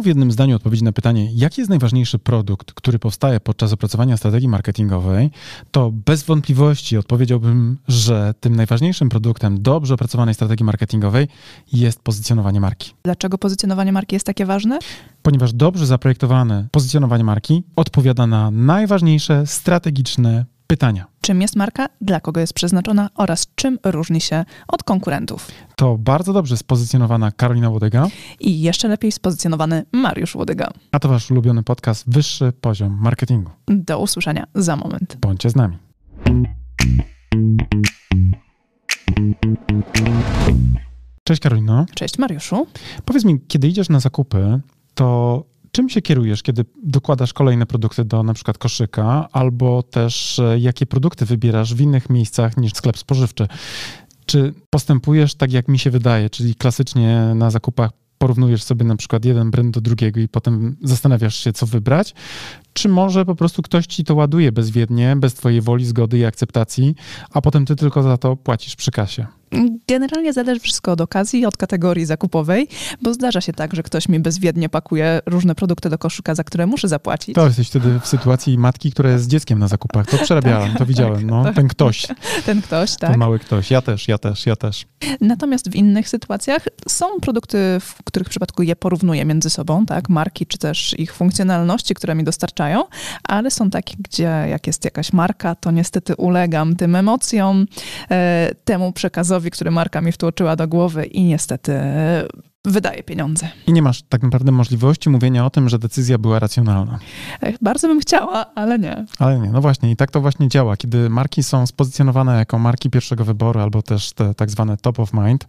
miał w jednym zdaniu odpowiedź na pytanie, jaki jest najważniejszy produkt, który powstaje podczas opracowania strategii marketingowej, to bez wątpliwości odpowiedziałbym, że tym najważniejszym produktem dobrze opracowanej strategii marketingowej jest pozycjonowanie marki. Dlaczego pozycjonowanie marki jest takie ważne? Ponieważ dobrze zaprojektowane pozycjonowanie marki odpowiada na najważniejsze strategiczne pytania. Czym jest marka, dla kogo jest przeznaczona oraz czym różni się od konkurentów. To bardzo dobrze spozycjonowana Karolina Łodyga. I jeszcze lepiej spozycjonowany Mariusz Łodyga. A to wasz ulubiony podcast Wyższy Poziom Marketingu. Do usłyszenia za moment. Bądźcie z nami. Cześć Karolino. Cześć Mariuszu. Powiedz mi, kiedy idziesz na zakupy, to czym się kierujesz, kiedy dokładasz kolejne produkty do na przykład koszyka, albo też e, jakie produkty wybierasz w innych miejscach niż sklep spożywczy? Czy postępujesz tak, jak mi się wydaje, czyli klasycznie na zakupach porównujesz sobie na przykład jeden brand do drugiego i potem zastanawiasz się, co wybrać? Czy może po prostu ktoś ci to ładuje bezwiednie, bez twojej woli, zgody i akceptacji, a potem ty tylko za to płacisz przy kasie? Generalnie zależy wszystko od okazji, od kategorii zakupowej, bo zdarza się tak, że ktoś mi bezwiednie pakuje różne produkty do koszyka, za które muszę zapłacić. To jesteś wtedy w sytuacji matki, która jest z dzieckiem na zakupach. To przerabiałem, tak, to widziałem. No, tak. Ten ktoś. Ten ktoś, tak. Ten mały ktoś. Ja też, ja też, ja też. Natomiast w innych sytuacjach są produkty, w których przypadku je porównuję między sobą, tak, marki czy też ich funkcjonalności, które mi dostarczają, ale są takie, gdzie jak jest jakaś marka, to niestety ulegam tym emocjom, e, temu przekazowi, który marka mi wtłoczyła do głowy i niestety wydaje pieniądze. I nie masz tak naprawdę możliwości mówienia o tym, że decyzja była racjonalna. Bardzo bym chciała, ale nie. Ale nie, no właśnie i tak to właśnie działa. Kiedy marki są spozycjonowane jako marki pierwszego wyboru albo też te tak zwane top of mind,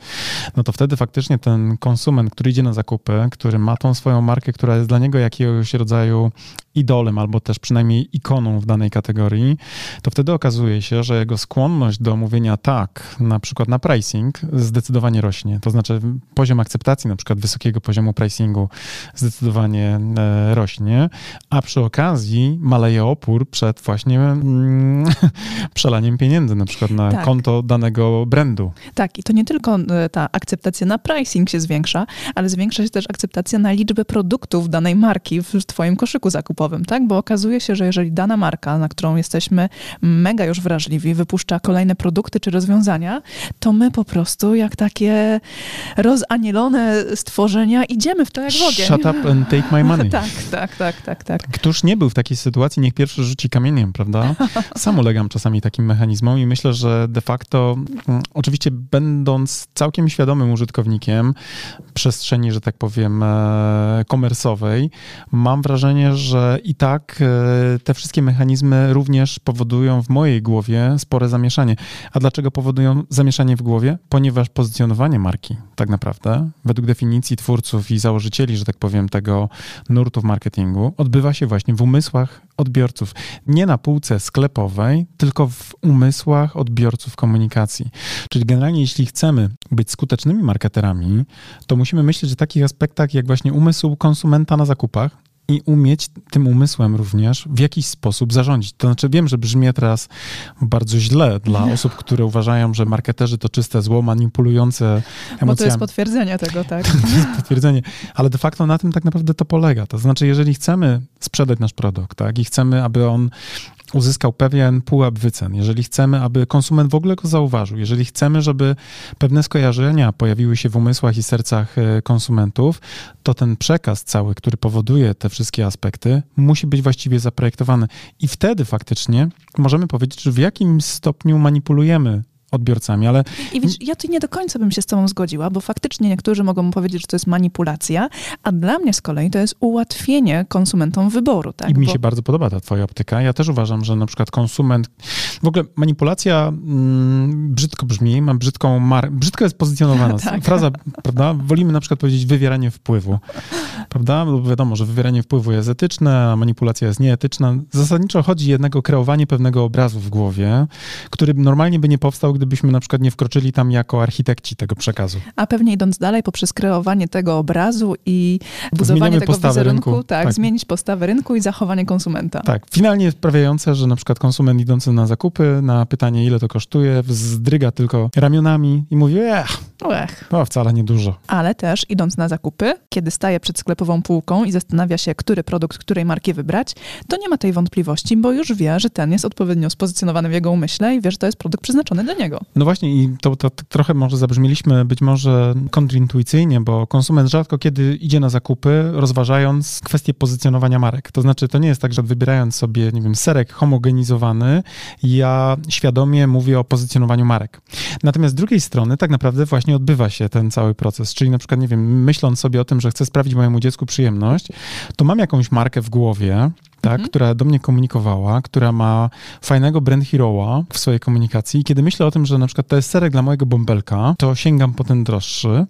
no to wtedy faktycznie ten konsument, który idzie na zakupy, który ma tą swoją markę, która jest dla niego jakiegoś rodzaju idolem albo też przynajmniej ikoną w danej kategorii, to wtedy okazuje się, że jego skłonność do mówienia tak, na przykład na pricing, zdecydowanie rośnie. To znaczy poziom akceptacji na przykład wysokiego poziomu pricingu zdecydowanie e, rośnie, a przy okazji maleje opór przed właśnie mm, przelaniem pieniędzy na przykład na tak. konto danego brandu. Tak, i to nie tylko e, ta akceptacja na pricing się zwiększa, ale zwiększa się też akceptacja na liczbę produktów danej marki w twoim koszyku zakupowym zakupowym, tak? Bo okazuje się, że jeżeli dana marka, na którą jesteśmy mega już wrażliwi, wypuszcza kolejne produkty czy rozwiązania, to my po prostu jak takie rozanielone stworzenia idziemy w to jak w ogień. Shut up and take my money. tak, tak, tak, tak, tak. Któż nie był w takiej sytuacji, niech pierwszy rzuci kamieniem, prawda? Sam ulegam czasami takim mechanizmom i myślę, że de facto, mm, oczywiście będąc całkiem świadomym użytkownikiem przestrzeni, że tak powiem, e, komersowej, mam wrażenie, że i tak e, te wszystkie mechanizmy również powodują w mojej głowie spore zamieszanie. A dlaczego powodują zamieszanie w głowie? Ponieważ pozycjonowanie marki, tak naprawdę, według definicji twórców i założycieli, że tak powiem, tego nurtu w marketingu, odbywa się właśnie w umysłach odbiorców. Nie na półce sklepowej, tylko w umysłach odbiorców komunikacji. Czyli generalnie, jeśli chcemy być skutecznymi marketerami, to musimy myśleć o takich aspektach, jak właśnie umysł konsumenta na zakupach, i umieć tym umysłem również w jakiś sposób zarządzić. To znaczy, wiem, że brzmi teraz bardzo źle dla osób, które uważają, że marketerzy to czyste zło, manipulujące emocjami. Bo to jest potwierdzenie tego, tak? to jest potwierdzenie, ale de facto na tym tak naprawdę to polega. To znaczy, jeżeli chcemy sprzedać nasz produkt, tak, i chcemy, aby on uzyskał pewien pułap wycen, jeżeli chcemy, aby konsument w ogóle go zauważył, jeżeli chcemy, żeby pewne skojarzenia pojawiły się w umysłach i sercach e, konsumentów, to ten przekaz cały, który powoduje te wszystkie aspekty, musi być właściwie zaprojektowany. I wtedy faktycznie możemy powiedzieć, że w jakim stopniu manipulujemy odbiorcami, ale... I wiesz, ja tu nie do końca bym się z tobą zgodziła, bo faktycznie niektórzy mogą powiedzieć, że to jest manipulacja, a dla mnie z kolei to jest ułatwienie konsumentom wyboru. Tak? I mi bo... się bardzo podoba ta twoja optyka. Ja też uważam, że na przykład konsument... W ogóle manipulacja mm, brzydko brzmi, ma brzydką mar... Brzydko jest pozycjonowana. tak. Fraza, prawda? Wolimy na przykład powiedzieć wywieranie wpływu, prawda? Bo wiadomo, że wywieranie wpływu jest etyczne, a manipulacja jest nieetyczna. Zasadniczo chodzi jednak o kreowanie pewnego obrazu w głowie, który normalnie by nie powstał, gdybyśmy na przykład nie wkroczyli tam jako architekci tego przekazu. A pewnie idąc dalej, poprzez kreowanie tego obrazu i budowanie Zmieniamy tego wizerunku, rynku. Tak, tak, zmienić postawę rynku i zachowanie konsumenta. Tak, finalnie sprawiające, że na przykład konsument idący na zakupy, na pytanie ile to kosztuje, wzdryga tylko ramionami i mówi, eh, Ech. No, wcale niedużo. Ale też idąc na zakupy, kiedy staje przed sklepową półką i zastanawia się, który produkt której marki wybrać, to nie ma tej wątpliwości, bo już wie, że ten jest odpowiednio spozycjonowany w jego umyśle i wie, że to jest produkt przeznaczony dla niego. No właśnie i to, to, to trochę może zabrzmieliśmy być może kontrintuicyjnie, bo konsument rzadko kiedy idzie na zakupy, rozważając kwestię pozycjonowania marek. To znaczy, to nie jest tak, że wybierając sobie, nie wiem, serek homogenizowany, ja świadomie mówię o pozycjonowaniu marek. Natomiast z drugiej strony tak naprawdę właśnie odbywa się ten cały proces, czyli na przykład, nie wiem, myśląc sobie o tym, że chcę sprawić mojemu dziecku przyjemność, to mam jakąś markę w głowie, tak, mhm. która do mnie komunikowała, która ma fajnego brand hero'a w swojej komunikacji. I kiedy myślę o tym, że na przykład to jest serek dla mojego bąbelka, to sięgam po ten droższy.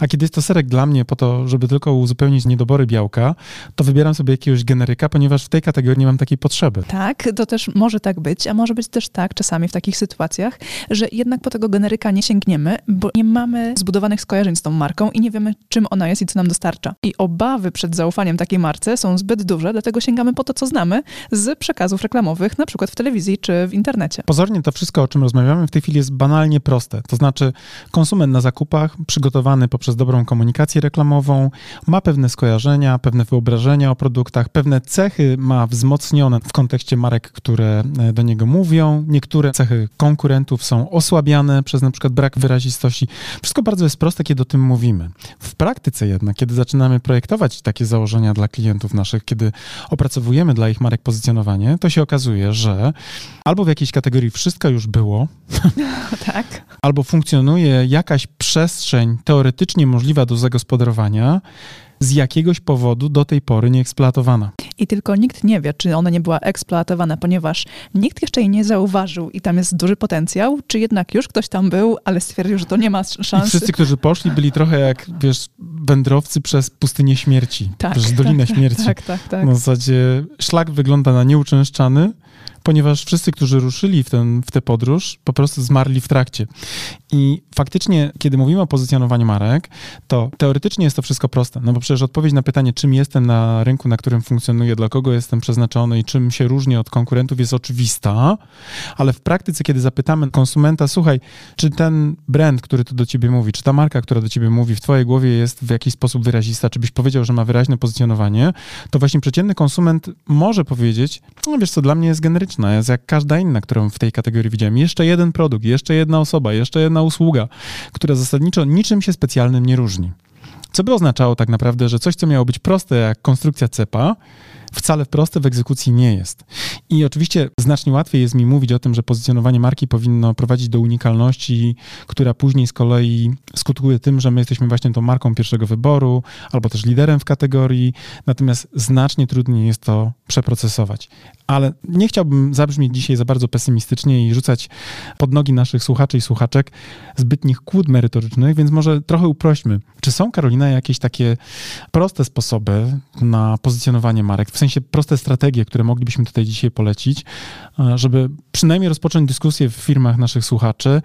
A kiedy jest to serek dla mnie po to, żeby tylko uzupełnić niedobory białka, to wybieram sobie jakiegoś generyka, ponieważ w tej kategorii nie mam takiej potrzeby. Tak, to też może tak być, a może być też tak czasami w takich sytuacjach, że jednak po tego generyka nie sięgniemy, bo nie mamy zbudowanych skojarzeń z tą marką i nie wiemy, czym ona jest i co nam dostarcza. I obawy przed zaufaniem takiej marce są zbyt duże, dlatego sięgamy po to, co znamy z przekazów reklamowych, na przykład w telewizji czy w internecie. Pozornie to wszystko, o czym rozmawiamy w tej chwili jest banalnie proste. To znaczy konsument na zakupach przygotowany poprzez dobrą komunikację reklamową, ma pewne skojarzenia, pewne wyobrażenia o produktach, pewne cechy ma wzmocnione w kontekście marek, które e, do niego mówią. Niektóre cechy konkurentów są osłabiane przez na przykład brak wyrazistości. Wszystko bardzo jest proste, kiedy o tym mówimy. W praktyce jednak, kiedy zaczynamy projektować takie założenia dla klientów naszych, kiedy opracowujemy dla ich marek pozycjonowanie, to się okazuje, że albo w jakiejś kategorii wszystko już było, tak. Albo funkcjonuje jakaś przestrzeń teoretycznie możliwa do zagospodarowania, z jakiegoś powodu do tej pory nie eksploatowana. I tylko nikt nie wie, czy ona nie była eksploatowana, ponieważ nikt jeszcze jej nie zauważył i tam jest duży potencjał, czy jednak już ktoś tam był, ale stwierdził, że to nie ma szansy. I wszyscy, którzy poszli, byli trochę jak, wiesz, wędrowcy przez pustynię śmierci, tak, przez Dolinę tak, Śmierci. Tak, tak, tak. Na zasadzie szlak wygląda na nieuczęszczany, ponieważ wszyscy, którzy ruszyli w, ten, w tę podróż, po prostu zmarli w trakcie. I faktycznie, kiedy mówimy o pozycjonowaniu marek, to teoretycznie jest to wszystko proste, no bo przecież odpowiedź na pytanie, czym jestem na rynku, na którym funkcjonuję, dla kogo jestem przeznaczony i czym się różni od konkurentów, jest oczywista, ale w praktyce, kiedy zapytamy konsumenta, słuchaj, czy ten brand, który tu do ciebie mówi, czy ta marka, która do ciebie mówi, w twojej głowie jest w jakiś sposób wyrazista, czy byś powiedział, że ma wyraźne pozycjonowanie, to właśnie przeciętny konsument może powiedzieć, no wiesz co, dla mnie jest generyczna, jest jak każda inna, którą w tej kategorii widziałem. Jeszcze jeden produkt, jeszcze jedna osoba, jeszcze jedna usługa, która zasadniczo niczym się specjalnym nie różni. Co by oznaczało tak naprawdę, że coś, co miało być proste jak konstrukcja cepa, wcale proste w egzekucji nie jest. I oczywiście znacznie łatwiej jest mi mówić o tym, że pozycjonowanie marki powinno prowadzić do unikalności, która później z kolei skutkuje tym, że my jesteśmy właśnie tą marką pierwszego wyboru, albo też liderem w kategorii, natomiast znacznie trudniej jest to przeprocesować. Ale nie chciałbym zabrzmieć dzisiaj za bardzo pesymistycznie i rzucać pod nogi naszych słuchaczy i słuchaczek zbytnich kłód merytorycznych, więc może trochę uprośćmy. Czy są, Karolina, jakieś takie proste sposoby na pozycjonowanie marek, w sensie proste strategie, które moglibyśmy tutaj dzisiaj polecić, e, żeby przynajmniej rozpocząć dyskusję w firmach naszych słuchaczy,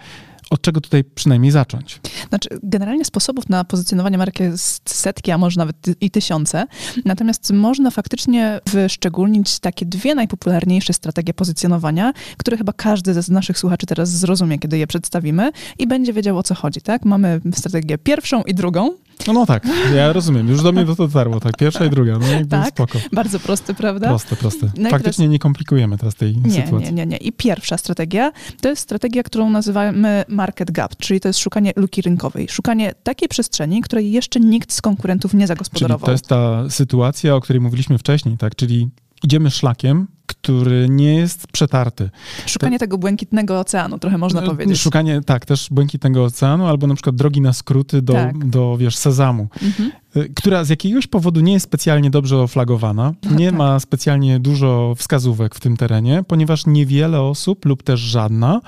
od czego tutaj przynajmniej zacząć? Znaczy, generalnie sposobów na pozycjonowanie marki jest setki, a może nawet i tysiące. Natomiast można faktycznie wyszczególnić takie dwie najpopularniejsze strategie pozycjonowania, które chyba każdy z naszych słuchaczy teraz zrozumie, kiedy je przedstawimy i będzie wiedział o co chodzi, tak? Mamy strategię pierwszą i drugą. No, no tak, ja rozumiem. Już do mnie to dotarło, tak. Pierwsza i druga. No tak, spoko. bardzo proste, prawda? Proste, proste. Faktycznie nie komplikujemy teraz tej nie, sytuacji. Nie, nie, nie. I pierwsza strategia to jest strategia, którą nazywamy market gap, czyli to jest szukanie luki rynkowej. Szukanie takiej przestrzeni, której jeszcze nikt z konkurentów nie zagospodarował. Czyli to jest ta sytuacja, o której mówiliśmy wcześniej, tak? Czyli idziemy szlakiem, który nie jest przetarty. Szukanie tego błękitnego oceanu, trochę można no, powiedzieć. Szukanie, tak, też błękitnego oceanu, albo na przykład drogi na skróty do, tak. do wiesz, sezamu, mhm. Y, która z jakiegoś powodu nie jest specjalnie dobrze oflagowana, no, nie tak. ma specjalnie dużo wskazówek w tym terenie, ponieważ niewiele osób lub też żadna,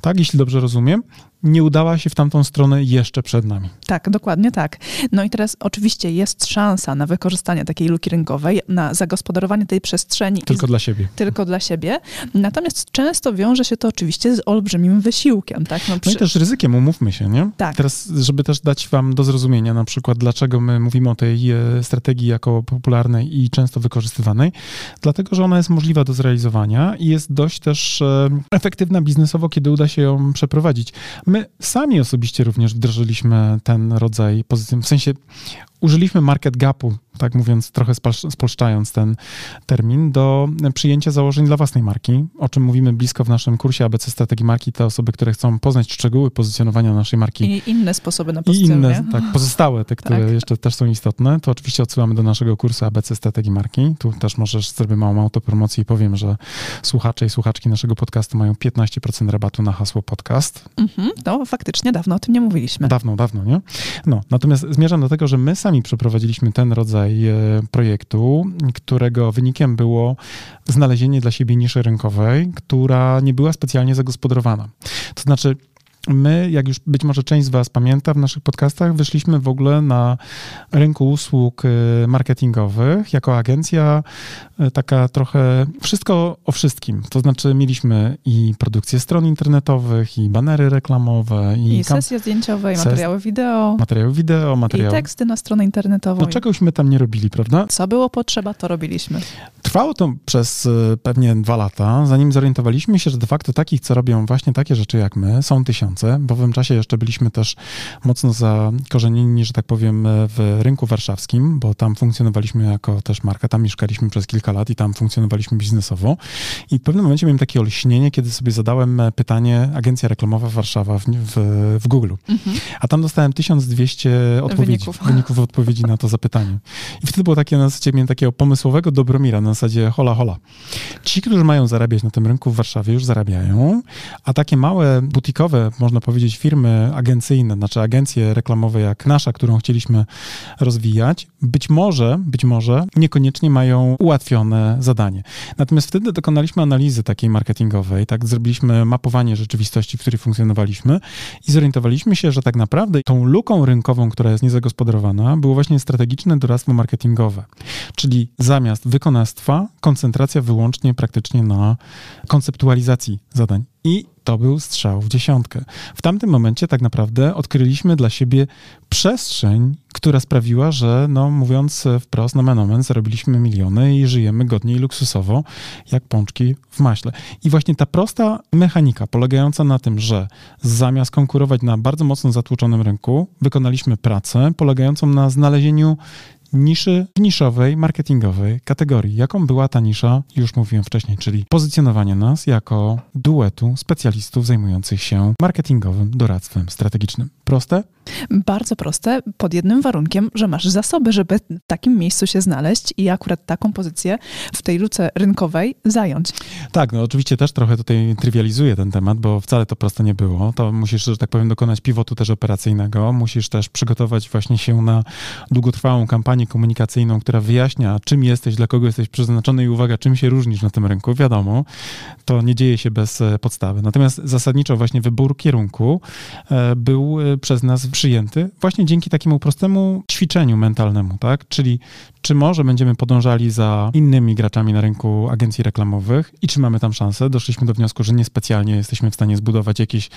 tak, jeśli dobrze rozumiem, nie udała się w tamtą stronę jeszcze przed nami. Tak, dokładnie tak. No i teraz oczywiście jest szansa na wykorzystanie takiej luki rynkowej, na zagospodarowanie tej przestrzeni. Tylko z... dla siebie. Tylko dla siebie. Natomiast często wiąże się to oczywiście z olbrzymim wysiłkiem. Tak? No, przy... no i też ryzykiem, umówmy się, nie? Tak. Teraz, żeby też dać wam do zrozumienia na przykład, dlaczego my mówimy o tej e, strategii jako popularnej i często wykorzystywanej, dlatego, że ona jest możliwa do zrealizowania i jest dość też e, efektywna biznesowo, kiedy uda się ją przeprowadzić My sami osobiście również wdrożyliśmy ten rodzaj pozycji, w sensie użyliśmy market gapu, tak mówiąc, trochę spolszczając ten termin, do przyjęcia założeń dla własnej marki, o czym mówimy blisko w naszym kursie ABC Strategii Marki. Te osoby, które chcą poznać szczegóły pozycjonowania naszej marki. I inne sposoby na pozycjonowanie. I inne, tak, pozostałe, te, które tak. jeszcze też są istotne, to oczywiście odsyłamy do naszego kursu ABC Strategii Marki. Tu też możesz zrobić małą autopromocję i powiem, że słuchacze i słuchaczki naszego podcastu mają 15% rabatu na hasło podcast. Mhm, to faktycznie dawno o tym nie mówiliśmy. Dawno, dawno, nie? No, natomiast zmierzam do tego, że my sami przeprowadziliśmy ten rodzaj e, projektu, którego wynikiem było znalezienie dla siebie niszy rynkowej, która nie była specjalnie zagospodarowana. To znaczy, My, jak już być może część z Was pamięta, w naszych podcastach wyszliśmy w ogóle na rynku usług y, marketingowych jako agencja y, taka trochę wszystko o wszystkim. To znaczy mieliśmy i produkcję stron internetowych, i banery reklamowe, i, I sesje zdjęciowe, i materiały wideo. Materiały wideo, materiały... I teksty na stronę internetową. No czegośmy tam nie robili, prawda? Co było potrzeba, to robiliśmy. Trwało to przez y, pewnie dwa lata, zanim zorientowaliśmy się, że de facto takich, co robią właśnie takie rzeczy jak my, są tysiące miesiące. W owym czasie jeszcze byliśmy też mocno zakorzenieni, że tak powiem, w rynku warszawskim, bo tam funkcjonowaliśmy jako też marka, tam mieszkaliśmy przez kilka lat i tam funkcjonowaliśmy biznesowo. I w pewnym momencie miałem takie olśnienie, kiedy sobie zadałem pytanie Agencja Reklamowa Warszawa w, w, w Google. Mhm. A tam dostałem 1200 odpowiedzi, wyników. wyników odpowiedzi na to zapytanie. I wtedy było takie na zasadzie, miałem takiego pomysłowego Dobromira, na zasadzie hola hola. Ci, którzy mają zarabiać na tym rynku w Warszawie już zarabiają, a takie małe, butikowe można powiedzieć, firmy agencyjne, znaczy agencje reklamowe jak nasza, którą chcieliśmy rozwijać, być może, być może niekoniecznie mają ułatwione zadanie. Natomiast wtedy dokonaliśmy analizy takiej marketingowej, tak, zrobiliśmy mapowanie rzeczywistości, w której funkcjonowaliśmy i zorientowaliśmy się, że tak naprawdę tą luką rynkową, która jest niezagospodarowana, było właśnie strategiczne doradztwo marketingowe. Czyli zamiast wykonawstwa, koncentracja wyłącznie praktycznie na konceptualizacji zadań. I to był strzał w dziesiątkę. W tamtym momencie tak naprawdę odkryliśmy dla siebie przestrzeń, która sprawiła, że no mówiąc wprost, no menomen, zarobiliśmy miliony i żyjemy godnie i luksusowo, jak pączki w maśle. I właśnie ta prosta mechanika polegająca na tym, że zamiast konkurować na bardzo mocno zatłoczonym rynku, wykonaliśmy pracę polegającą na znalezieniu niszy niszowej, marketingowej kategorii. Jaką była ta nisza? Już mówiłem wcześniej, czyli pozycjonowanie nas jako duetu specjalistów zajmujących się marketingowym doradztwem strategicznym. Proste? Bardzo proste, pod jednym warunkiem, że masz zasoby, żeby w takim miejscu się znaleźć i akurat taką pozycję w tej luce rynkowej zająć. Tak, no oczywiście też trochę tutaj trywializuję ten temat, bo wcale to proste nie było. To musisz, że tak powiem, dokonać pivotu też operacyjnego. Musisz też przygotować właśnie się na długotrwałą kampanię komunikacyjną, która wyjaśnia, czym jesteś, dla kogo jesteś przeznaczony i uwaga, czym się różnisz na tym rynku. Wiadomo, to nie dzieje się bez e, podstawy. Natomiast zasadniczo właśnie wybór kierunku e, był e, przez nas przyjęty właśnie dzięki takiemu prostemu ćwiczeniu mentalnemu, tak? Czyli czy może będziemy podążali za innymi graczami na rynku agencji reklamowych i czy mamy tam szansę? Doszliśmy do wniosku, że niespecjalnie jesteśmy w stanie zbudować jakieś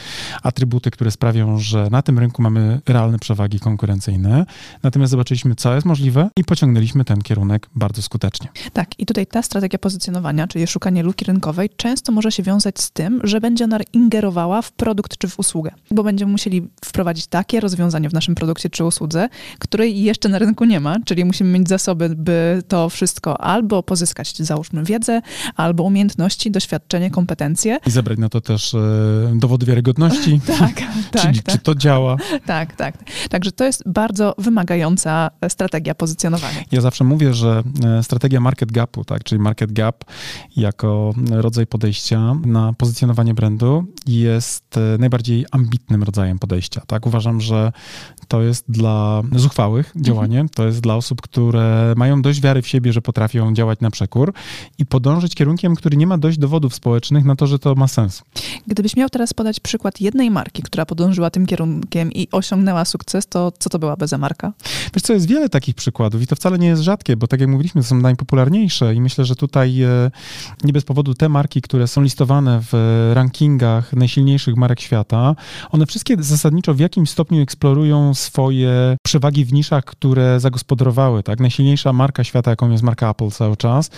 atrybuty, które sprawią, że na tym rynku mamy realne przewagi konkurencyjne. Natomiast zobaczyliśmy, co jest możliwe i pociągnęliśmy ten kierunek bardzo skutecznie. Tak, i tutaj ta strategia pozycjonowania, czyli szukanie luki rynkowej, często może się wiązać z tym, że będzie ona ingerowała w produkt czy w usługę, bo będziemy musieli wprowadzić takie rozwiązanie w naszym produkcie czy usłudze, której jeszcze na rynku nie ma, czyli musimy mieć zasoby, by to wszystko albo pozyskać, załóżmy, wiedzę, albo umiejętności, doświadczenie, kompetencje. I zebrać na to też e, dowody wiarygodności. tak, tak. Czyli tak. czy to działa. tak, tak. Także to jest bardzo wymagająca strategia pozycjonowania. Ja zawsze mówię, że e, strategia market gapu, tak, czyli market gap jako rodzaj podejścia na pozycjonowanie brandu jest e, najbardziej ambitnym rodzajem podejścia. Tak, uważam, że że to jest dla zuchwałych mhm. działanie, to jest dla osób, które mają dość wiary w siebie, że potrafią działać na przekór i podążyć kierunkiem, który nie ma dość dowodów społecznych na to, że to ma sens. Gdybyś miał teraz podać przykład jednej marki, która podążyła tym kierunkiem i osiągnęła sukces, to co to byłaby za marka? Wiesz co, jest wiele takich przykładów przykładów i to wcale nie jest rzadkie, bo tak jak mówiliśmy, to są najpopularniejsze i myślę, że tutaj e, nie bez powodu te marki, które są listowane w rankingach najsilniejszych marek świata, one wszystkie zasadniczo w jakimś stopniu eksplorują swoje przewagi w niszach, które zagospodarowały, tak? Najsilniejsza marka świata, jaką jest marka Apple cały czas,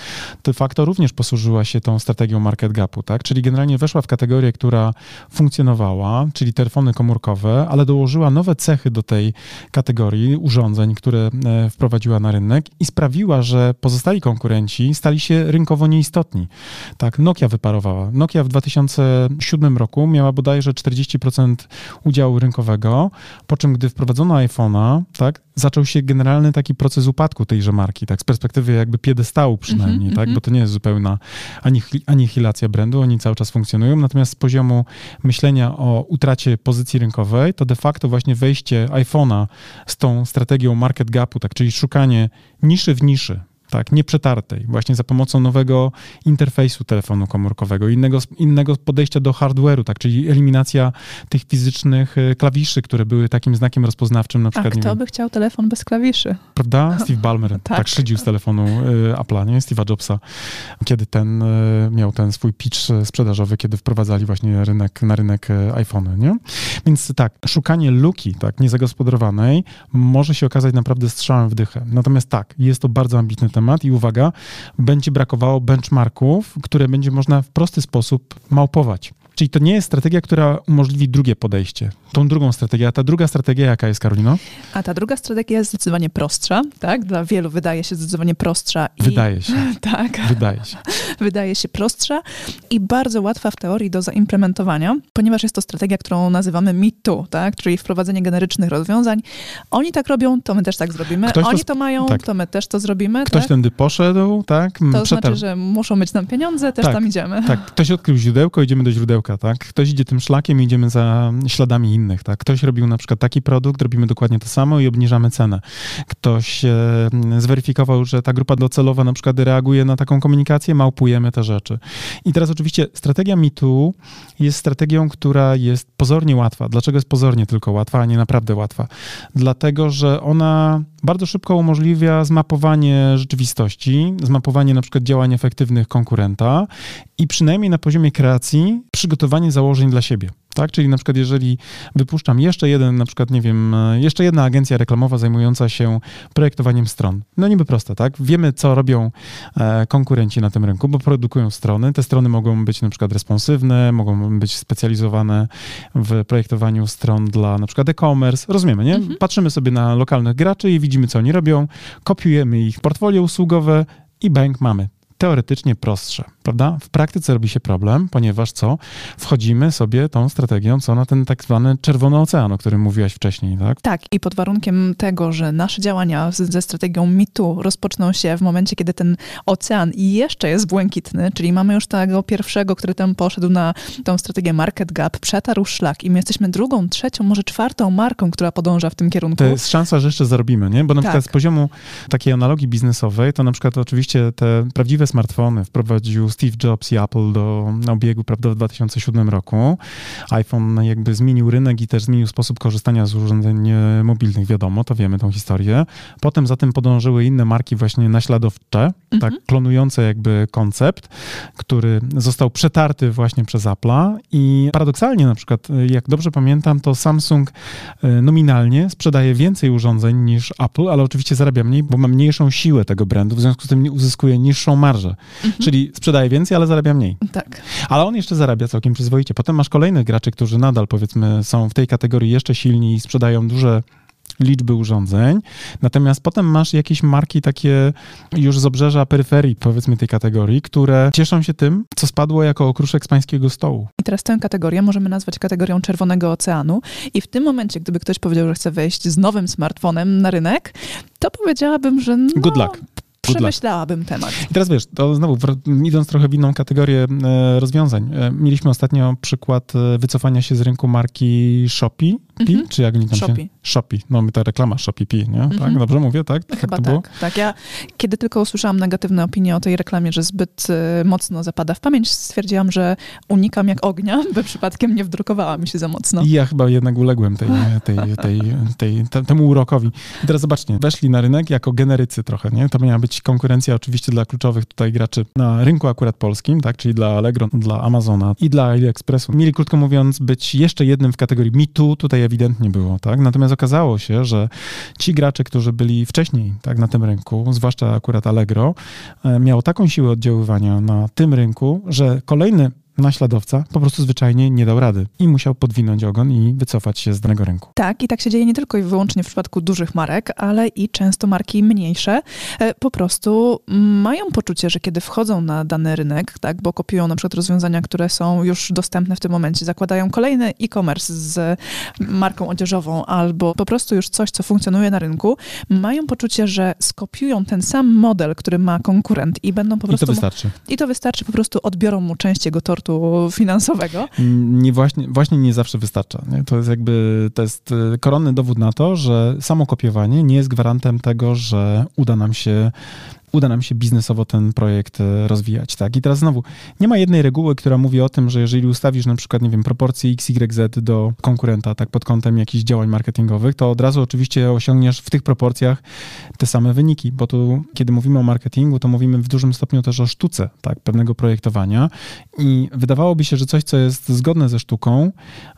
de facto również posłużyła się tą strategią market gapu, tak? Czyli generalnie weszła w kategorię, która funkcjonowała, czyli telefony komórkowe, ale dołożyła nowe cechy do tej kategorii urządzeń, które e, wprowadziła na rynek i sprawiła, że pozostali konkurenci stali się rynkowo nieistotni. Tak, Nokia wyparowała. Nokia w 2007 roku miała bodajże 40% udziału rynkowego, po czym gdy wprowadzono iPhone'a, tak, zaczął się generalny taki proces upadku tejże marki, tak, z perspektywy jakby piedestału przynajmniej, mm -hmm, tak, bo to nie jest zupełna anihilacja brandu, oni cały czas funkcjonują, natomiast z poziomu myślenia o utracie pozycji rynkowej, to de facto właśnie wejście iPhone'a z tą strategią market gapu, tak, czyli szukanie niszy w niszy, tak, nieprzetartej, właśnie za pomocą nowego interfejsu telefonu komórkowego, innego, innego podejścia do hardware'u, tak, czyli eliminacja tych fizycznych e, klawiszy, które były takim znakiem rozpoznawczym na przykład. A kto by chciał telefon bez klawiszy? Prawda? Steve Ballmer tak, tak szydził z telefonu y, Apple'a, nie? Steve'a Jobsa, kiedy ten y, miał ten swój pitch sprzedażowy, kiedy wprowadzali właśnie rynek, na rynek iPhone, nie? Więc tak, szukanie luki, tak, niezagospodarowanej może się okazać naprawdę strzałem w dychę. Natomiast tak, jest to bardzo ambitny temat i uwaga, będzie brakowało benchmarków, które będzie można w prosty sposób małpować. Czyli to nie jest strategia, która umożliwi drugie podejście. Tą drugą strategię. A ta druga strategia jaka jest, Karolino? A ta druga strategia jest zdecydowanie prostsza, tak? Dla wielu wydaje się zdecydowanie prostsza. I... Wydaje się. tak. Wydaje się. wydaje się prostsza i bardzo łatwa w teorii do zaimplementowania, ponieważ jest to strategia, którą nazywamy Me Too, tak? Czyli wprowadzenie generycznych rozwiązań. Oni tak robią, to my też tak zrobimy. Ktoś Oni to, to mają, tak. to my też to zrobimy. Ktoś tak? tędy poszedł, tak? To znaczy, że muszą być nam pieniądze, też tak, tam idziemy. Tak, ktoś odkrył źródełko, idziemy do źródełka tak? Ktoś idzie tym szlakiem i idziemy za śladami innych, tak? Ktoś robił na przykład taki produkt, robimy dokładnie to samo i obniżamy cenę. Ktoś e, zweryfikował, że ta grupa docelowa na przykład reaguje na taką komunikację, małpujemy te rzeczy. I teraz oczywiście strategia MeToo jest strategią, która jest pozornie łatwa. Dlaczego jest pozornie tylko łatwa, a nie naprawdę łatwa? Dlatego, że ona bardzo szybko umożliwia zmapowanie rzeczywistości, zmapowanie na przykład działań efektywnych konkurenta i przynajmniej na poziomie kreacji przygotowanie założeń dla siebie. Tak? Czyli na przykład jeżeli wypuszczam jeszcze jeden, na przykład, nie wiem, jeszcze jedna agencja reklamowa zajmująca się projektowaniem stron. No niby proste, tak? Wiemy, co robią e, konkurenci na tym rynku, bo produkują strony. Te strony mogą być na przykład responsywne, mogą być specjalizowane w projektowaniu stron dla na przykład e-commerce. Rozumiemy, nie? Mhm. Patrzymy sobie na lokalnych graczy i widzimy, co oni robią, kopiujemy ich portfolio usługowe i bank mamy teoretycznie prostsze, prawda? W praktyce robi się problem, ponieważ co? Wchodzimy sobie tą strategią, co na ten tak zwany czerwony ocean, o którym mówiłaś wcześniej, tak? Tak, i pod warunkiem tego, że nasze działania ze strategią mitu rozpoczną się w momencie, kiedy ten ocean jeszcze jest błękitny, czyli mamy już tego pierwszego, który tam poszedł na tą strategię market gap, przetarł szlak i my jesteśmy drugą, trzecią, może czwartą marką, która podąża w tym kierunku. To jest szansa, że jeszcze zarobimy, nie? Bo na tak. przykład z poziomu takiej analogii biznesowej, to na przykład oczywiście te prawdziwe smartfony wprowadził Steve Jobs i Apple do obiegu prawda, w 2007 roku. iPhone jakby zmienił rynek i też zmienił sposób korzystania z urządzeń e, mobilnych, wiadomo, to wiemy tą historię. Potem za tym podążyły inne marki właśnie naśladowcze, tak, mhm. tak, klonujące jakby koncept, który został przetarty właśnie przez Apple'a i paradoksalnie na przykład, e, jak dobrze pamiętam, to Samsung e, nominalnie sprzedaje więcej urządzeń niż Apple, ale oczywiście zarabia mniej, bo ma mniejszą siłę tego brandu, w związku z tym uzyskuje niższą marżę marżę. Mhm. Czyli sprzedaje więcej, ale zarabia mniej. Tak. Ale on jeszcze zarabia całkiem przyzwoicie. Potem masz kolejnych graczy, którzy nadal powiedzmy są w tej kategorii jeszcze silni i sprzedają duże liczby urządzeń, natomiast potem masz jakieś marki takie już z obrzeża peryferii, powiedzmy tej kategorii, które cieszą się tym, co spadło jako okruszek z pańskiego stołu. I teraz tę kategorię możemy nazwać kategorią Czerwonego Oceanu i w tym momencie, gdyby ktoś powiedział, że chce wejść z nowym smartfonem na rynek, to powiedziałabym, że no, Good luck przemyślałabym temat. I teraz wiesz, to znowu idąc trochę w inną kategorię e, rozwiązań. E, mieliśmy ostatnio przykład e, wycofania się z rynku marki Shopee, Mhm. Czy jak oni tam Shopee. się... Shopee. No my ta reklama Shopee Pi, nie? Tak? Mhm. Dobrze mówię, tak? Chyba to tak, było? tak. Ja kiedy tylko usłyszałam negatywne opinie o tej reklamie, że zbyt y, mocno zapada w pamięć, stwierdziłam, że unikam jak ognia, by przypadkiem nie wdrukowała mi się za mocno. I ja chyba jednak uległem tej, tej, tej, tej, te- temu urokowi. I teraz zobaczcie, weszli na rynek jako generycy trochę, nie? To miała być konkurencja oczywiście dla kluczowych tutaj graczy na rynku akurat polskim, tak? Czyli dla Allegro, dla Amazona i dla AliExpressu. Mieli, krótko mówiąc, być jeszcze jednym w kategorii Too, tutaj ewidentnie było, tak? Natomiast okazało się, że ci gracze, którzy byli wcześniej tak, na tym rynku, zwłaszcza akurat Allegro, e, miało taką siłę oddziaływania na tym rynku, że kolejny naśladowca po prostu zwyczajnie nie dał rady i musiał podwinąć ogon i wycofać się z danego rynku. Tak, i tak się dzieje nie tylko i wyłącznie w przypadku dużych marek, ale i często marki mniejsze e, po prostu mają poczucie, że kiedy wchodzą na dany rynek, tak, bo kopiują na przykład rozwiązania, które są już dostępne w tym momencie, zakładają kolejny e-commerce z marką odzieżową albo po prostu już coś, co funkcjonuje na rynku, mają poczucie, że skopiują ten sam model, który ma konkurent i będą po I prostu... to wystarczy. I to wystarczy, po prostu odbiorą mu część jego tortu finansowego. Nie właśnie, właśnie nie zawsze wystarcza. Nie? To jest jakby, to jest y, koronny dowód na to, że samo kopiowanie nie jest gwarantem tego, że uda nam się uda nam się biznesowo ten projekt e, rozwijać, tak? I teraz znowu, nie ma jednej reguły, która mówi o tym, że jeżeli ustawisz na przykład, nie wiem, proporcje XYZ do konkurenta, tak, pod kątem jakichś działań marketingowych, to od razu oczywiście osiągniesz w tych proporcjach te same wyniki, bo tu, kiedy mówimy o marketingu, to mówimy w dużym stopniu też o sztuce, tak, pewnego projektowania i wydawałoby się, że coś, co jest zgodne ze sztuką,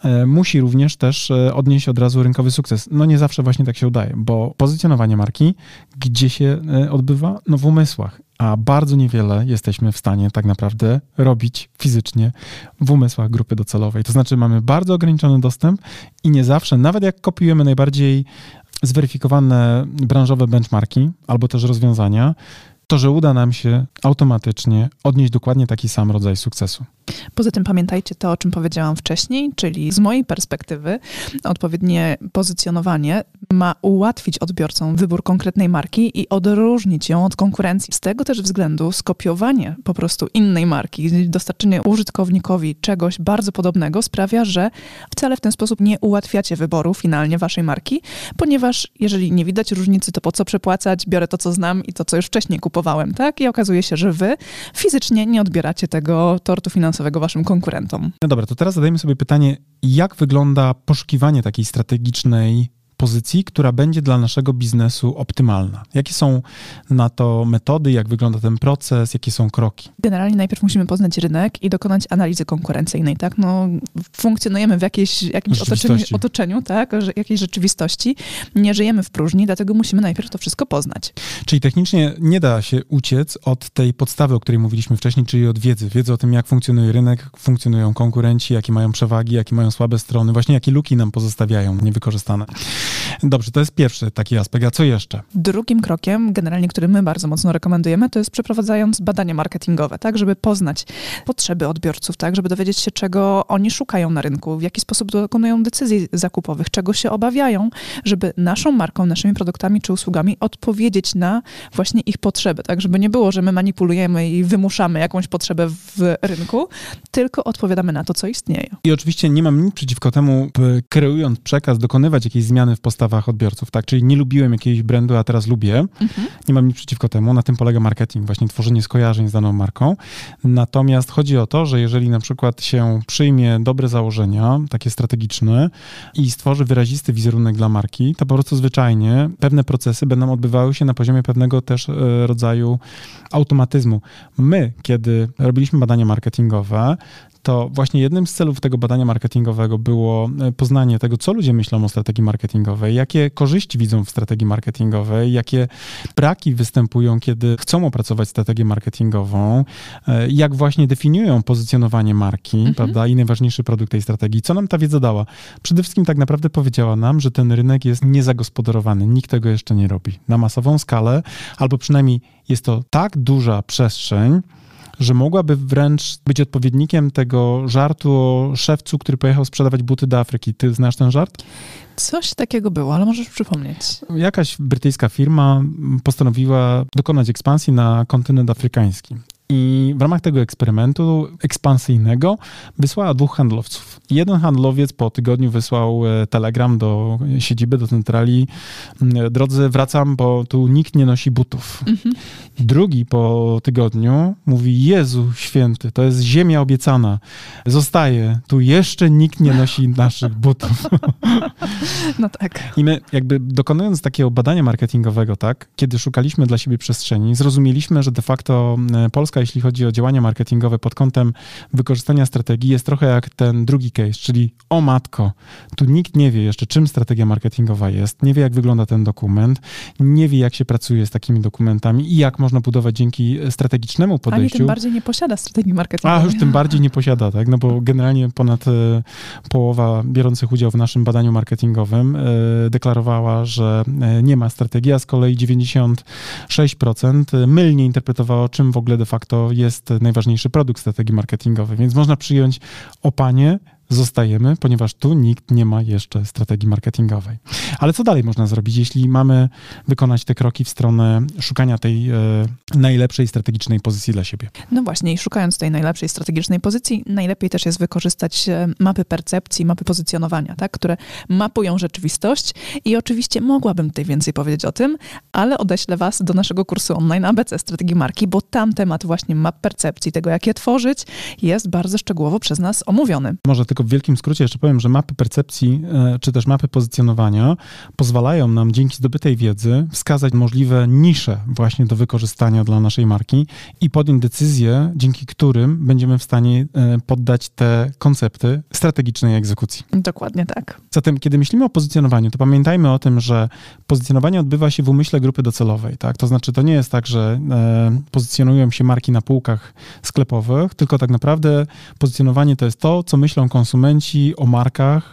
e, musi również też e, odnieść od razu rynkowy sukces. No nie zawsze właśnie tak się udaje, bo pozycjonowanie marki, gdzie się e, odbywa? No w umysłach. A bardzo niewiele jesteśmy w stanie tak naprawdę robić fizycznie w umysłach grupy docelowej. To znaczy, mamy bardzo ograniczony dostęp i nie zawsze, nawet jak kopiujemy najbardziej zweryfikowane branżowe benchmarki albo też rozwiązania, to, że uda nam się automatycznie odnieść dokładnie taki sam rodzaj sukcesu. Poza tym pamiętajcie to, o czym powiedziałam wcześniej, czyli z mojej perspektywy odpowiednie pozycjonowanie ma ułatwić odbiorcom wybór konkretnej marki i odróżnić ją od konkurencji. Z tego też względu skopiowanie po prostu innej marki, dostarczenie użytkownikowi czegoś bardzo podobnego sprawia, że wcale w ten sposób nie ułatwiacie wyboru finalnie waszej marki, ponieważ jeżeli nie widać różnicy, to po co przepłacać? Biorę to, co znam i to, co już wcześniej kupowałem, tak? I okazuje się, że wy fizycznie nie odbieracie tego tortu finansowego waszym konkurentom. No dobra, to teraz zadajmy sobie pytanie, jak wygląda poszukiwanie takiej strategicznej pozycji, która będzie dla naszego biznesu optymalna? Jakie są na to metody, jak wygląda ten proces, jakie są kroki? Generalnie najpierw musimy poznać rynek i dokonać analizy konkurencyjnej, tak? No, funkcjonujemy w jakiejś, jakimś otoczeniu, otoczeniu, tak? Jakiejś rzeczywistości. Nie żyjemy w próżni, dlatego musimy najpierw to wszystko poznać. Czyli technicznie nie da się uciec od tej podstawy, o której mówiliśmy wcześniej, czyli od wiedzy. Wiedzy o tym, jak funkcjonuje rynek, funkcjonują konkurenci, jakie mają przewagi, jakie mają słabe strony, właśnie jakie luki nam pozostawiają niewykorzystane. Dobrze, to jest pierwszy taki aspekt. A co jeszcze? Drugim krokiem, generalnie, który my bardzo mocno rekomendujemy, to jest przeprowadzając badania marketingowe, tak, żeby poznać potrzeby odbiorców, tak, żeby dowiedzieć się, czego oni szukają na rynku, w jaki sposób dokonują decyzji zakupowych, czego się obawiają, żeby naszą marką, naszymi produktami czy usługami odpowiedzieć na właśnie ich potrzeby, tak, żeby nie było, że my manipulujemy i wymuszamy jakąś potrzebę w rynku, tylko odpowiadamy na to, co istnieje. I oczywiście nie mam nic przeciwko temu, by kreując przekaz, dokonywać jakiejś zmiany w postawach odbiorców, tak? Czyli nie lubiłem jakiegoś brandu, a teraz lubię. Mhm. Nie mam nic przeciwko temu. Na tym polega marketing, właśnie tworzenie skojarzeń z daną marką. Natomiast chodzi o to, że jeżeli na przykład się przyjmie dobre założenia, takie strategiczne i stworzy wyrazisty wizerunek dla marki, to po prostu zwyczajnie pewne procesy będą odbywały się na poziomie pewnego też e, rodzaju automatyzmu. My, kiedy robiliśmy badania marketingowe, to właśnie jednym z celów tego badania marketingowego było e, poznanie tego, co ludzie myślą o strategii marketingowej, jakie korzyści widzą w strategii marketingowej, jakie braki występują, kiedy chcą opracować strategię marketingową, e, jak właśnie definiują pozycjonowanie marki, Mhm. prawda, i najważniejszy produkt tej strategii. Co nam ta wiedza dała? Przede wszystkim tak naprawdę powiedziała nam, że ten rynek jest niezagospodarowany, nikt tego jeszcze nie robi. Na masową skalę, albo przynajmniej jest to tak duża przestrzeń, że mogłaby wręcz być odpowiednikiem tego żartu o szewcu, który pojechał sprzedawać buty do Afryki. Ty znasz ten żart? Coś takiego było, ale możesz przypomnieć. Jakaś brytyjska firma postanowiła dokonać ekspansji na kontynent afrykański. I w ramach tego eksperymentu ekspansyjnego wysłała dwóch handlowców. Jeden handlowiec po tygodniu wysłał e, telegram do siedziby, do centrali. Drodzy, wracam, bo tu nikt nie nosi butów. Mhm. Drugi po tygodniu mówi: Jezu święty, to jest ziemia obiecana. Zostaje. Tu jeszcze nikt nie nosi naszych butów. No tak. I my, jakby dokonując takiego badania marketingowego, tak, kiedy szukaliśmy dla siebie przestrzeni, zrozumieliśmy, że de facto e, Jeśli chodzi o działania marketingowe pod kątem wykorzystania strategii, jest trochę jak ten drugi case, czyli o matko, tu nikt nie wie jeszcze, czym strategia marketingowa jest, nie wie, jak wygląda ten dokument, nie wie, jak się pracuje z takimi dokumentami i jak można budować dzięki strategicznemu podejściu. Ani tym bardziej nie posiada strategii marketingowej. A, już tym bardziej nie posiada, tak, no bo generalnie ponad e, połowa biorących udział w naszym badaniu marketingowym e, deklarowała, że e, nie ma strategii, a z kolei 96% mylnie interpretowało, czym w ogóle de facto jest najważniejszy produkt strategii marketingowej. Więc można przyjąć opanie zostajemy, ponieważ tu nikt nie ma jeszcze strategii marketingowej. Ale co dalej można zrobić, jeśli mamy wykonać te kroki w stronę szukania tej e, najlepszej strategicznej pozycji dla siebie? No właśnie, i szukając tej najlepszej strategicznej pozycji, najlepiej też jest wykorzystać e, mapy percepcji, mapy pozycjonowania, tak, które mapują rzeczywistość. I oczywiście mogłabym tutaj więcej powiedzieć o tym, ale odeślę Was do naszego kursu online ABC Strategii Marki, bo tam temat właśnie map percepcji, tego jak je tworzyć, jest bardzo szczegółowo przez nas omówiony. Może tylko tylko w wielkim skrócie jeszcze powiem, że mapy percepcji, e, czy też mapy pozycjonowania pozwalają nam dzięki zdobytej wiedzy wskazać możliwe nisze właśnie do wykorzystania dla naszej marki i podjąć decyzje, dzięki którym będziemy w stanie e, poddać te koncepty strategicznej egzekucji. Dokładnie tak. Zatem, kiedy myślimy o pozycjonowaniu, to pamiętajmy o tym, że pozycjonowanie odbywa się w umyśle grupy docelowej. Tak? To znaczy, to nie jest tak, że e, pozycjonują się marki na półkach sklepowych, tylko tak naprawdę pozycjonowanie to jest to, co myślą konsumenci konsumenci o markach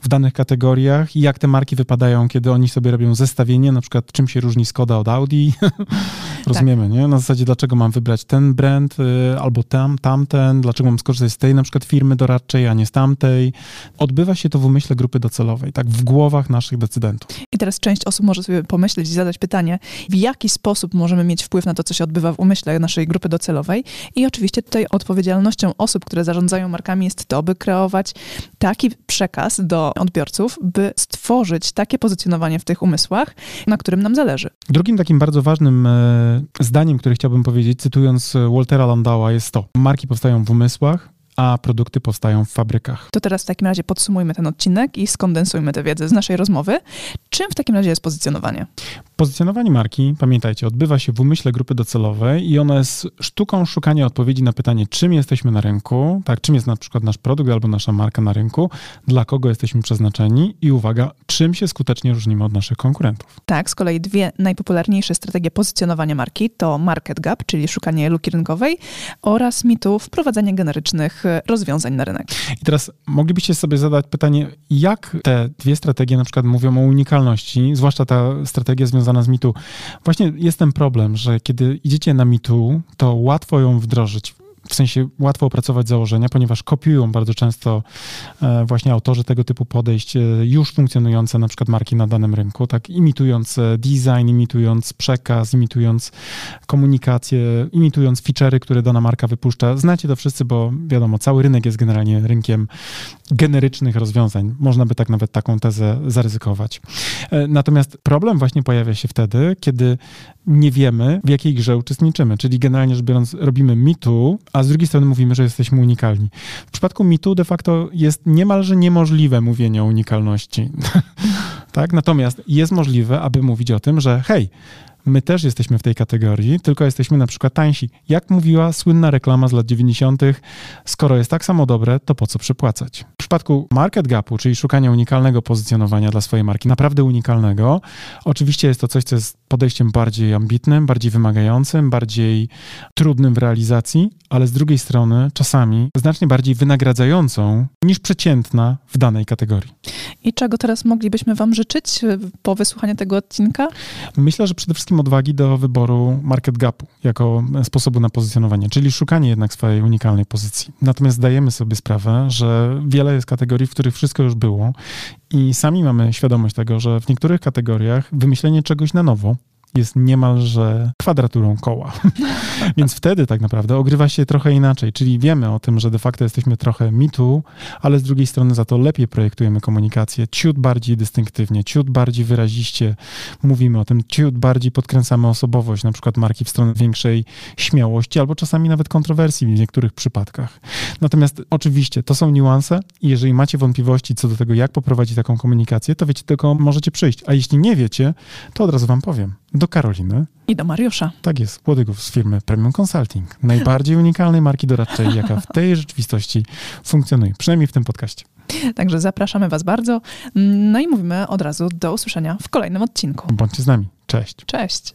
w danych kategoriach i jak te marki wypadają, kiedy oni sobie robią zestawienie, na przykład czym się różni Skoda od Audi. Rozumiemy, tak. nie? Na zasadzie, dlaczego mam wybrać ten brand y, albo tam, tamten, dlaczego mam skorzystać z tej na przykład firmy doradczej, a nie z tamtej. Odbywa się to w umyśle grupy docelowej, tak, w głowach naszych decydentów. I teraz część osób może sobie pomyśleć i zadać pytanie, w jaki sposób możemy mieć wpływ na to, co się odbywa w umyśle naszej grupy docelowej. I oczywiście tutaj odpowiedzialnością osób, które zarządzają markami jest to, by kreować taki przekaz do odbiorców, by stworzyć takie pozycjonowanie w tych umysłach, na którym nam zależy. Drugim takim bardzo ważnym e, zdaniem, które chciałbym powiedzieć, cytując Waltera Landała, jest to: marki powstają w umysłach, a produkty powstają w fabrykach. To teraz w takim razie podsumujmy ten odcinek i skondensujmy tę wiedzę z naszej rozmowy. Czym w takim razie jest pozycjonowanie? Pozycjonowanie marki, pamiętajcie, odbywa się w umyśle grupy docelowej i ono jest sztuką szukania odpowiedzi na pytanie, czym jesteśmy na rynku, tak, czym jest na przykład nasz produkt albo nasza marka na rynku, dla kogo jesteśmy przeznaczeni i uwaga, czym się skutecznie różnimy od naszych konkurentów. Tak, z kolei dwie najpopularniejsze strategie pozycjonowania marki to market gap, czyli szukanie luki rynkowej oraz mitu wprowadzanie generycznych rozwiązań na rynek. I teraz moglibyście sobie zadać pytanie, jak te dwie strategie na przykład mówią o unikalności, zwłaszcza ta strategia związana z mitu. Właśnie jest ten problem, że kiedy idziecie na mitu, to łatwo ją wdrożyć w sensie łatwo opracować założenia, ponieważ kopiują bardzo często e, właśnie autorzy tego typu podejść e, już funkcjonujące na przykład marki na danym rynku, tak imitując e, design, imitując przekaz, imitując komunikację, imitując feature'y, które dana marka wypuszcza. Znacie to wszyscy, bo wiadomo, cały rynek jest generalnie rynkiem generycznych rozwiązań. Można by tak nawet taką tezę zaryzykować. Natomiast problem właśnie pojawia się wtedy, kiedy nie wiemy, w jakiej grze uczestniczymy. Czyli generalnie rzecz biorąc, robimy mitu, a z drugiej strony mówimy, że jesteśmy unikalni. W przypadku mitu de facto jest niemalże niemożliwe mówienie o unikalności. tak? Natomiast jest możliwe, aby mówić o tym, że hej, my też jesteśmy w tej kategorii, tylko jesteśmy na przykład tańsi. Jak mówiła słynna reklama z lat 90., skoro jest tak samo dobre, to po co przepłacać? W przypadku market gapu, czyli szukania unikalnego pozycjonowania dla swojej marki, naprawdę unikalnego, oczywiście jest to coś, co jest podejściem bardziej ambitnym, bardziej wymagającym, bardziej trudnym w realizacji, ale z drugiej strony czasami znacznie bardziej wynagradzającą niż przeciętna w danej kategorii. I czego teraz moglibyśmy Wam życzyć e, po wysłuchaniu tego odcinka? Myślę, że przede wszystkim odwagi do wyboru market gapu jako sposobu na pozycjonowanie, czyli szukanie jednak swojej unikalnej pozycji. Natomiast zdajemy sobie sprawę, że wiele jest kategorii, w których wszystko już było i sami mamy świadomość tego, że w niektórych kategoriach wymyślenie czegoś na nowo jest niemalże kwadraturą koła. Więc wtedy tak naprawdę ogrywa się trochę inaczej, czyli wiemy o tym, że de facto jesteśmy trochę mitu, ale z drugiej strony za to lepiej projektujemy komunikację, ciut bardziej dystynktywnie, ciut bardziej wyraziście mówimy o tym, ciut bardziej podkręcamy osobowość, na przykład marki w stronę większej śmiałości albo czasami nawet kontrowersji w niektórych przypadkach. Natomiast oczywiście to są niuanse i jeżeli macie wątpliwości co do tego, jak poprowadzić taką komunikację, to wiecie, tylko możecie przyjść. A jeśli nie wiecie, to od razu wam powiem. Do Karoliny. I do Mariusza. Tak jest, Łodyków z firmy Premium Consulting. Najbardziej unikalnej marki doradczej, jaka w tej rzeczywistości funkcjonuje. Przynajmniej w tym podcaście. Także zapraszamy was bardzo. No i mówimy od razu do usłyszenia w kolejnym odcinku. Bądźcie z nami. Cześć. Cześć.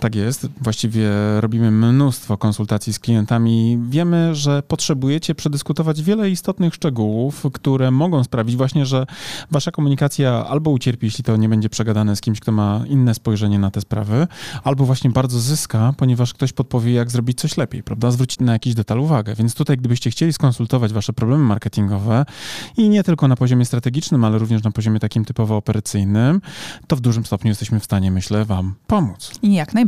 tak jest. Właściwie robimy mnóstwo konsultacji z klientami. Wiemy, że potrzebujecie przedyskutować wiele istotnych szczegółów, które mogą sprawić właśnie, że wasza komunikacja albo ucierpi, jeśli to nie będzie przegadane z kimś, kto ma inne spojrzenie na te sprawy, albo właśnie bardzo zyska, ponieważ ktoś podpowie, jak zrobić coś lepiej, prawda? Zwrócić na jakiś detal uwagę. Więc tutaj, gdybyście chcieli skonsultować wasze problemy marketingowe i nie tylko na poziomie strategicznym, ale również na poziomie takim typowo operacyjnym, to w dużym stopniu jesteśmy w stanie, myślę, wam pomóc. Jak najbardziej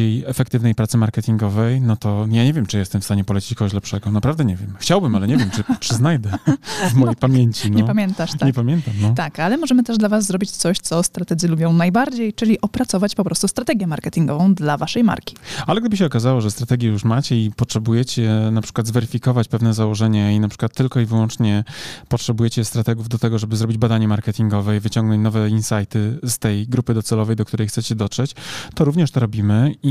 bardziej efektywnej pracy marketingowej, no to ja nie wiem, czy jestem w stanie polecić kogoś lepszego. Naprawdę nie wiem. Chciałbym, ale nie wiem, czy, czy znajdę w mojej no, pamięci. No. Nie pamiętasz, tak? Nie pamiętam, no. Tak, ale możemy też dla was zrobić coś, co strategzy lubią najbardziej, czyli opracować po prostu strategię marketingową dla waszej marki. Ale gdyby się okazało, że strategię już macie i potrzebujecie na przykład zweryfikować pewne założenia i na przykład tylko i wyłącznie potrzebujecie strategów do tego, żeby zrobić badanie marketingowe i wyciągnąć nowe insighty z tej grupy docelowej, do której chcecie dotrzeć, to również to robimy i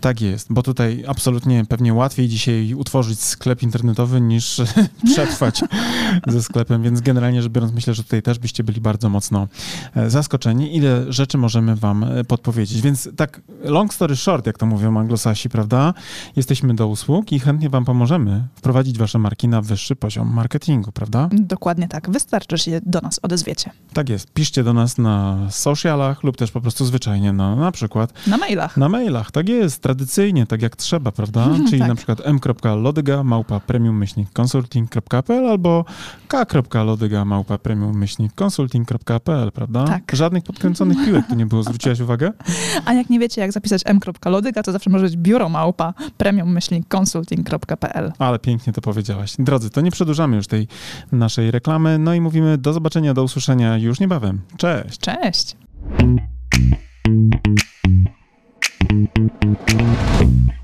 Tak jest, bo tutaj absolutnie pewnie łatwiej dzisiaj utworzyć sklep internetowy niż przetrwać ze sklepem, więc generalnie rzecz biorąc myślę, że tutaj też byście byli bardzo mocno e, zaskoczeni, ile rzeczy możemy wam e, podpowiedzieć. Więc tak long story short, jak to mówią anglosasi, prawda? Jesteśmy do usług i chętnie wam pomożemy wprowadzić wasze marki na wyższy poziom marketingu, prawda? Dokładnie tak. Wystarczy, że się do nas odezwiecie. Tak jest. Piszcie do nas na socialach lub też po prostu zwyczajnie na, na przykład... Na mailach. Na mailach, tak jest. Tradycyjnie, tak jak trzeba, prawda? Czyli tak. na przykład m.lodyga małpa premium-consulting.pl albo k.lodyga małpa premium-consulting.pl, prawda? Tak. Żadnych podkręconych piłek tu nie było. Zwróciłaś uwagę? A jak nie wiecie, jak zapisać m.lodyga, to zawsze może być biuro małpa premium-consulting.pl. Ale pięknie to powiedziałaś. Drodzy, to nie przedłużamy już tej naszej reklamy, no i mówimy do zobaczenia, do usłyszenia już niebawem. Cześć! Cześć! Thank you.